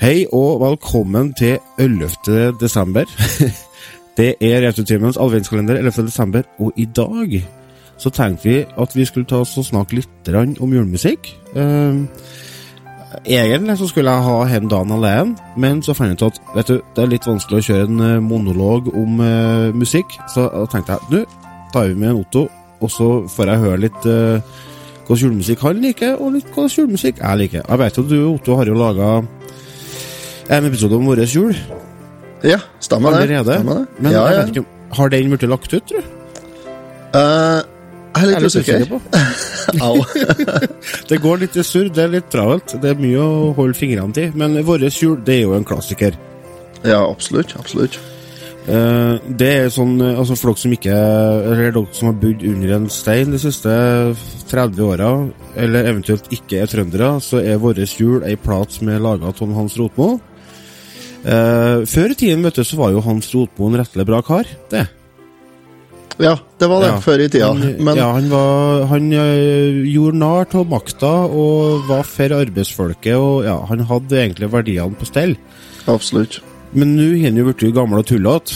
Hei og velkommen til 11. desember. Det er Returtimens adventskalender 11. desember, og i dag så tenkte vi at vi skulle ta oss og snakke litt om julemusikk. Eh, egentlig så skulle jeg ha Hjem dagen alene, men så fant jeg ut at vet du, det er litt vanskelig å kjøre en eh, monolog om uh, musikk, så da tenkte jeg nå tar vi med en Otto, og så får jeg høre litt uh, hva julemusikk han liker, og litt hva julemusikk jeg liker. Jeg vet jo du, Otto, har jo laga en episode om vår jul Ja, stemmer det. allerede. Stemmer det. Men ja, jeg vet ikke om Har den blitt lagt ut, tror du? Uh, jeg er litt er usikker. Au. Det går litt i surr, det er litt travelt. Det er mye å holde fingrene til. Men vår jul, det er jo en klassiker. ja, absolutt. Absolutt. Uh, det er sånn, eh, altså For dere som ikke Eller dere som har bodd under en stein de siste 30 åra, eller eventuelt ikke er trøndere, så er vår jul ei plat som er laga av Hans Rotmo. Eh, før i tiden vet du, så var jo Hans Rotmo en rettelig bra kar. Det. Ja, det var det Ja. før i tida. Men ja, han, var, han eh, gjorde narr av makta og var for arbeidsfolket. og ja, Han hadde egentlig verdiene på stell. absolutt. Men nå har han jo blitt gammel og tullete.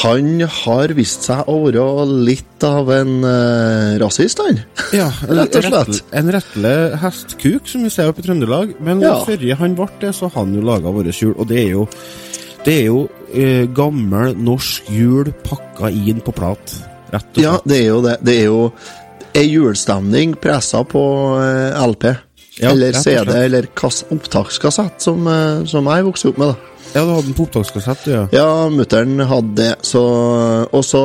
Han har vist seg å være litt av en uh, rasist, han. Ja, en, Rett og slett. En rettelig hestkuk, som vi ser oppe i Trøndelag. Men Ja. før han ble det, så har han jo laga våre jul. Og det er jo, det er jo eh, gammel norsk jul pakka inn på plat. Rett og slett. Ja, det er jo det. Det er jo ei julestemning pressa på eh, LP. Ja, eller CD, eller opptakskassett, som, som jeg vokste opp med. da. Ja, du hadde en på opptakskassett, du, ja. Ja, mutter'n hadde det. Så, og så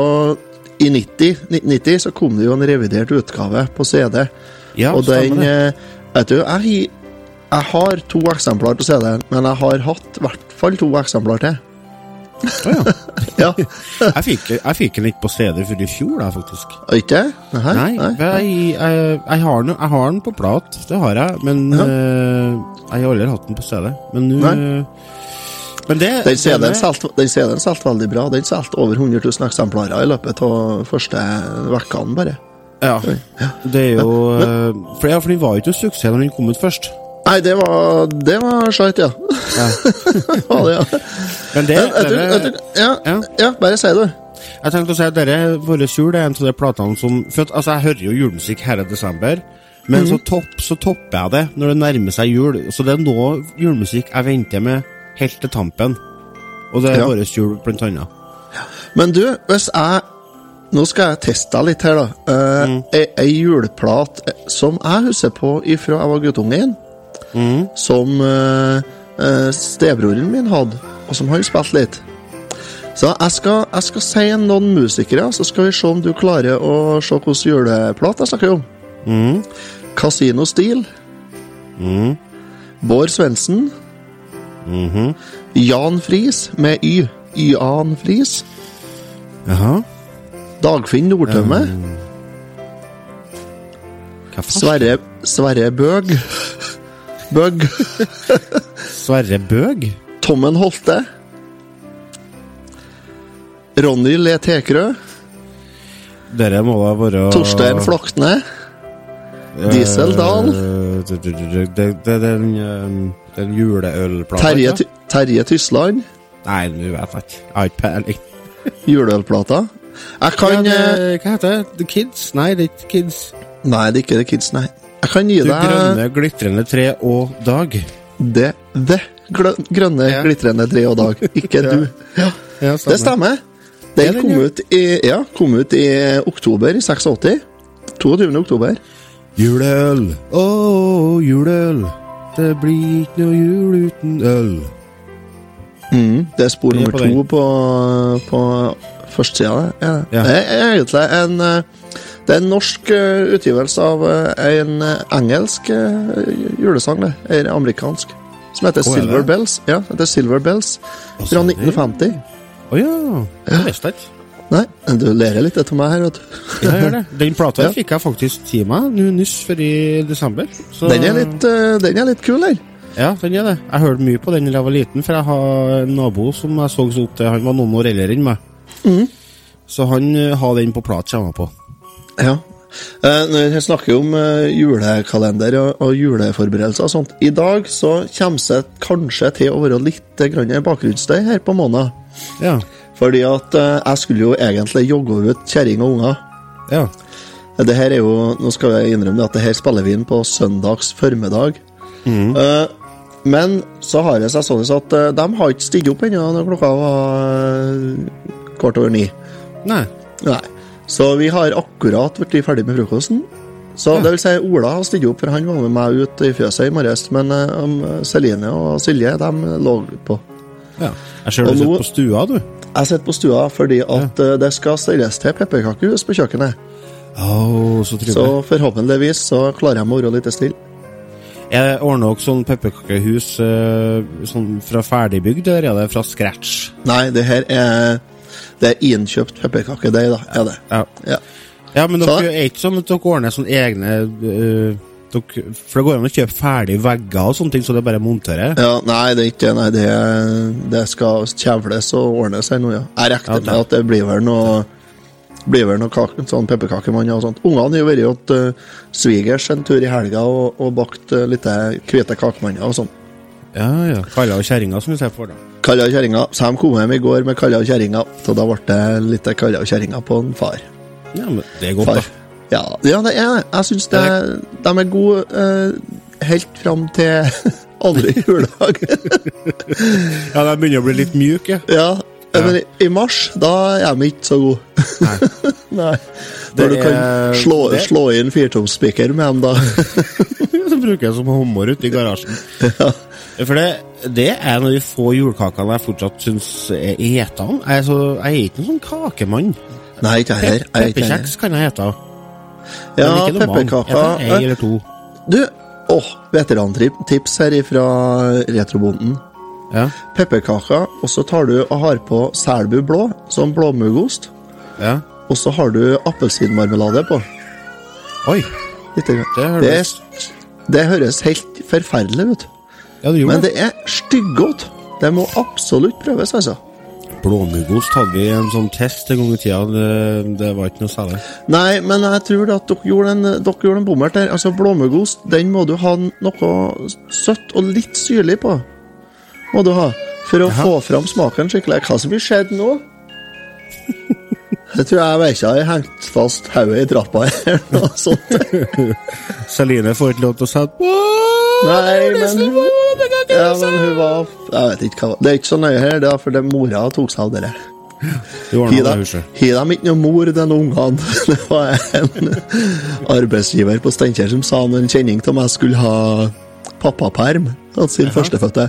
i 90, 1990 så kom det jo en revidert utgave på CD. Ja, og den eh, Vet du, jeg, jeg har to eksemplar til CD-en, men jeg har hatt i hvert fall to eksemplar til. Å, ja. Ja, Jeg fikk, jeg fikk den ikke på CD før i fjor, da, faktisk. Ikke? Nei, Nei. Jeg, jeg, jeg, har den, jeg har den på plat, det har jeg, men Ja. eh, jeg har aldri hatt den på CD. Men nå Men det Den CD-en det- solgte veldig bra. Den solgte over 100 000 eksemplarer i løpet av første vekkene, bare. Ja. Det er jo men, for, ja, for den var jo ikke suksess når den kom ut først. Nei, det var Det var skjønt, ja. Ja. ja, det, ja. Men det, Men, dere- etter, ja, Ja. ja, bare si det. Jeg tenkte å si at dere, Våre jul er en av de platene som for at, altså Jeg hører jo julemusikk hele desember, men Mhm. så, topp, så topper jeg det når det nærmer seg jul. Så det er nå julemusikk jeg venter med helt til tampen. Og det er Ja. vårt jul, blant annet. Men du, hvis jeg Nå skal jeg teste deg litt her, da. Eh, Mm. ei, juleplat som jeg husker på ifra jeg var guttungen, Mm. som eh, eh, stebroren min hadde, og som han spilte litt. Så jeg skal, jeg skal si noen musikere, så skal vi se om du klarer å se hvilken juleplat jeg snakker om. Mm. Casino Steel. Mm. Bård Svendsen. Mhm. Jan Friis med Y. Jan Friis. Jaha. Dagfinn Nordtømme. Faen? Sverre, Sverre Bøg. Bøg. Sverre Bøg? Tommen Holte. Ronny Le Tekrø. Dere må da være Torstein Flakne. Diesel Dahl. Eh, Det er den, eh, den juleølplata. Terje, Terje Tysland. Nei, du vet ikke. Jeg har ikke peiling. Juleølplata. Jeg kan Ja, eh, det- Hva heter det? The Kids? Nei, det er ikke Kids. Nei, det er ikke The Kids, nei. Jeg kan gi deg grønne, glitrende tre og dag. det, det grønne, Ja. glitrende tre og dag. Ikke du. Ja. stemmer. Det stemmer. Ja, Den kom ut i, ja, kom ut i oktober i 86. 22. oktober. Juleøl, å, juleøl. Det blir ikke noe jul uten øl. Mm, det er spor er nummer på to på, på førstesida. Ja. Ja. Det er egentlig en eh, Det er en norsk eh, utgivelse av eh, en engelsk julesang, det. En amerikansk. Som heter er? Silver Bells. Ja, det heter Silver Bells fra 1950. Å ja. Det visste jeg ikke. Nei, du ler litt etter meg her, vet du. Ja, jeg gjør det. Den plata Ja. fikk jeg faktisk til meg nå nyss før i desember. Så, Den er litt, eh, den er litt kul, den. Ja, den er det. Jeg hørte mye på den da jeg var liten, for jeg har en nabo som jeg så så opp til. Han var noen år eldre enn meg. Mm. Så han uh, har den på plat, kommer jeg på. Ja. Eh, når vi snakker om eh, julekalender og, og juleforberedelser og sånt I dag så kommer det kanskje til å være litt bakgrunnsstøy her på måneden. Ja. Fordi at eh, jeg skulle jo egentlig jogge ut kjerring og unger. Ja. Det her er jo, Nå skal jeg innrømme at det her spiller vi inn på søndags formiddag. Eh, men så har det seg sånn at eh, de har ikke stilt opp ennå når klokka var kvart over ni. Nei. Nei. Så vi har akkurat blitt ferdig med frokosten. Så Ja. det vil si Ola har stilt opp, for han var med meg ut i fjøset i morges. Men um, Celine og Silje de lå på. Ja. Jeg ser du har sitter på stua, du. Jeg sitter på stua fordi at ja. det skal stelles til pepperkakehus på kjøkkenet. Oh, så. Så forhåpentligvis så klarer jeg å være litt stille. Jeg ordner også sånn pepperkakehus eh, sånn fra ferdigbygd, eller er det fra scratch? Nei, det her er Det er innkjøpt pepperkakedeig, da. Er det. Ja. Ja. Ja, men Så- dere er ikke sånn at dere ordner sånne egne øh, dere, For det går an å kjøpe ferdige vegger og sånne ting, så det er bare å montere? Ja, nei, det er ikke Nei, det, det skal kjevles og ordnes ennå, nå, ja. Jeg regner Ja, med at det blir vel noe blir vel noe kake, sånn pepperkakemann og sånt. Ungene har jo vært hos uh, svigers en tur i helga og, og bakt uh, litt hvite kakemanner og sånn. Ja, ja. Kalla og kjerringa, som vi ser for, da. Kalla og kjerringa. Så de kom hjem i går med kalla og kjerringa, så da ble det litt kalla og kjerringa på en far. Ja, men det er godt, far. da. Ja, ja, det er det. Jeg syns de er gode uh, helt fram til andre juledag. Ja, de begynner å bli litt mjuke, Ja, men i, mars, da er de ikke så gode. Nei. Nei. Når du kan slå, slå inn firtomspiker med dem, da. Så bruker jeg som hummer ute i garasjen. Ja. For det, det er en av de få julekakene jeg fortsatt syns er etende. Jeg, jeg er ikke en sånn kakemann. Nei, ikke heller. Er Pepperkjeks kan jeg hete. Ja, pepperkaka. En eller to. Du, åh, veterantips her ifra Retrobonden. Ja. Pepperkaker, og så tar du og har på Selbu blå, som blåmuggost. ja. Og så har du appelsinmarmelade på. Oi, Litt det Det, høres Det, det høres helt forferdelig ut. Ja, det Men det. det er stygggodt. Det må absolutt prøves, altså. Blåmuggost hadde vi en sånn test en gang i tida. Det, det var ikke noe særlig. Nei, men jeg tror at dere gjorde en, dere gjorde en bommert der. Altså, Blåmuggost den må du ha noe søtt og litt syrlig på. Må du ha. For å Aha. få fram smaken skikkelig. Hva som blir skjedd nå? Jeg tror jeg ikke har hengt fast hodet i trappa eller noe sånt. Celine får ikke lov til å sette Nei, men Ja, men hun var Jeg vet ikke hva Det er ikke så nøye her, det er fordi mora tok seg av det. Du dem ikke noe mor, den ungene? Det var en arbeidsgiver på Steinkjer som sa når en kjenning av meg skulle ha pappaperm av sin førstefødte.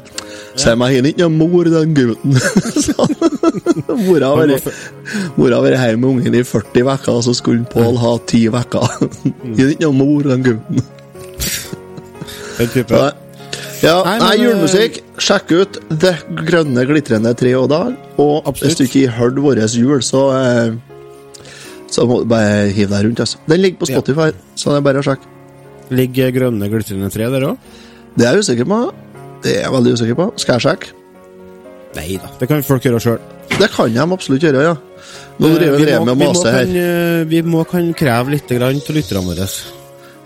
Se meg, har ikke noe mor, den gutten. sa han. Mora har vært hjemme med ungen i 40 uker, og så skulle Pål ha 10 uker. Har ikke noe mor, den gutten. Den type. Ja, Nei, nei, men, julemusikk. Sjekk ut Det grønne glitrende tre og dag. Og Absolutt. hvis du ikke har hørt vår jul, så eh, Så må du bare hive deg rundt. Altså. Den ligger på Ja. Spotify, så det er bare å sjekke. Ligger grønne glitrende tre der òg? Det er jeg usikker på. Det er jeg veldig usikker på. Skal jeg sjekke? Nei da, det kan folk gjøre sjøl. Det kan de absolutt gjøre, ja. Nå driver vi med å mase her. eh, Vi må kan kreve litt av lytterne våre.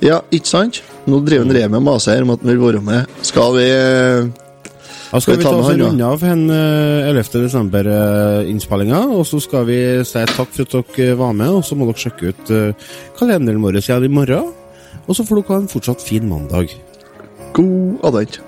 Ja, ikke sant? Nå driver han Remi og maser her om at han vil være med. Skal vi eh, Da skal vi ta oss en runde av den eh, 11. desember-innspillinga, og så skal vi si takk for at dere var med, og så må dere sjekke ut eh, kalenderen vår igjen i morgen. Og så får dere ha en fortsatt fin mandag. god advent?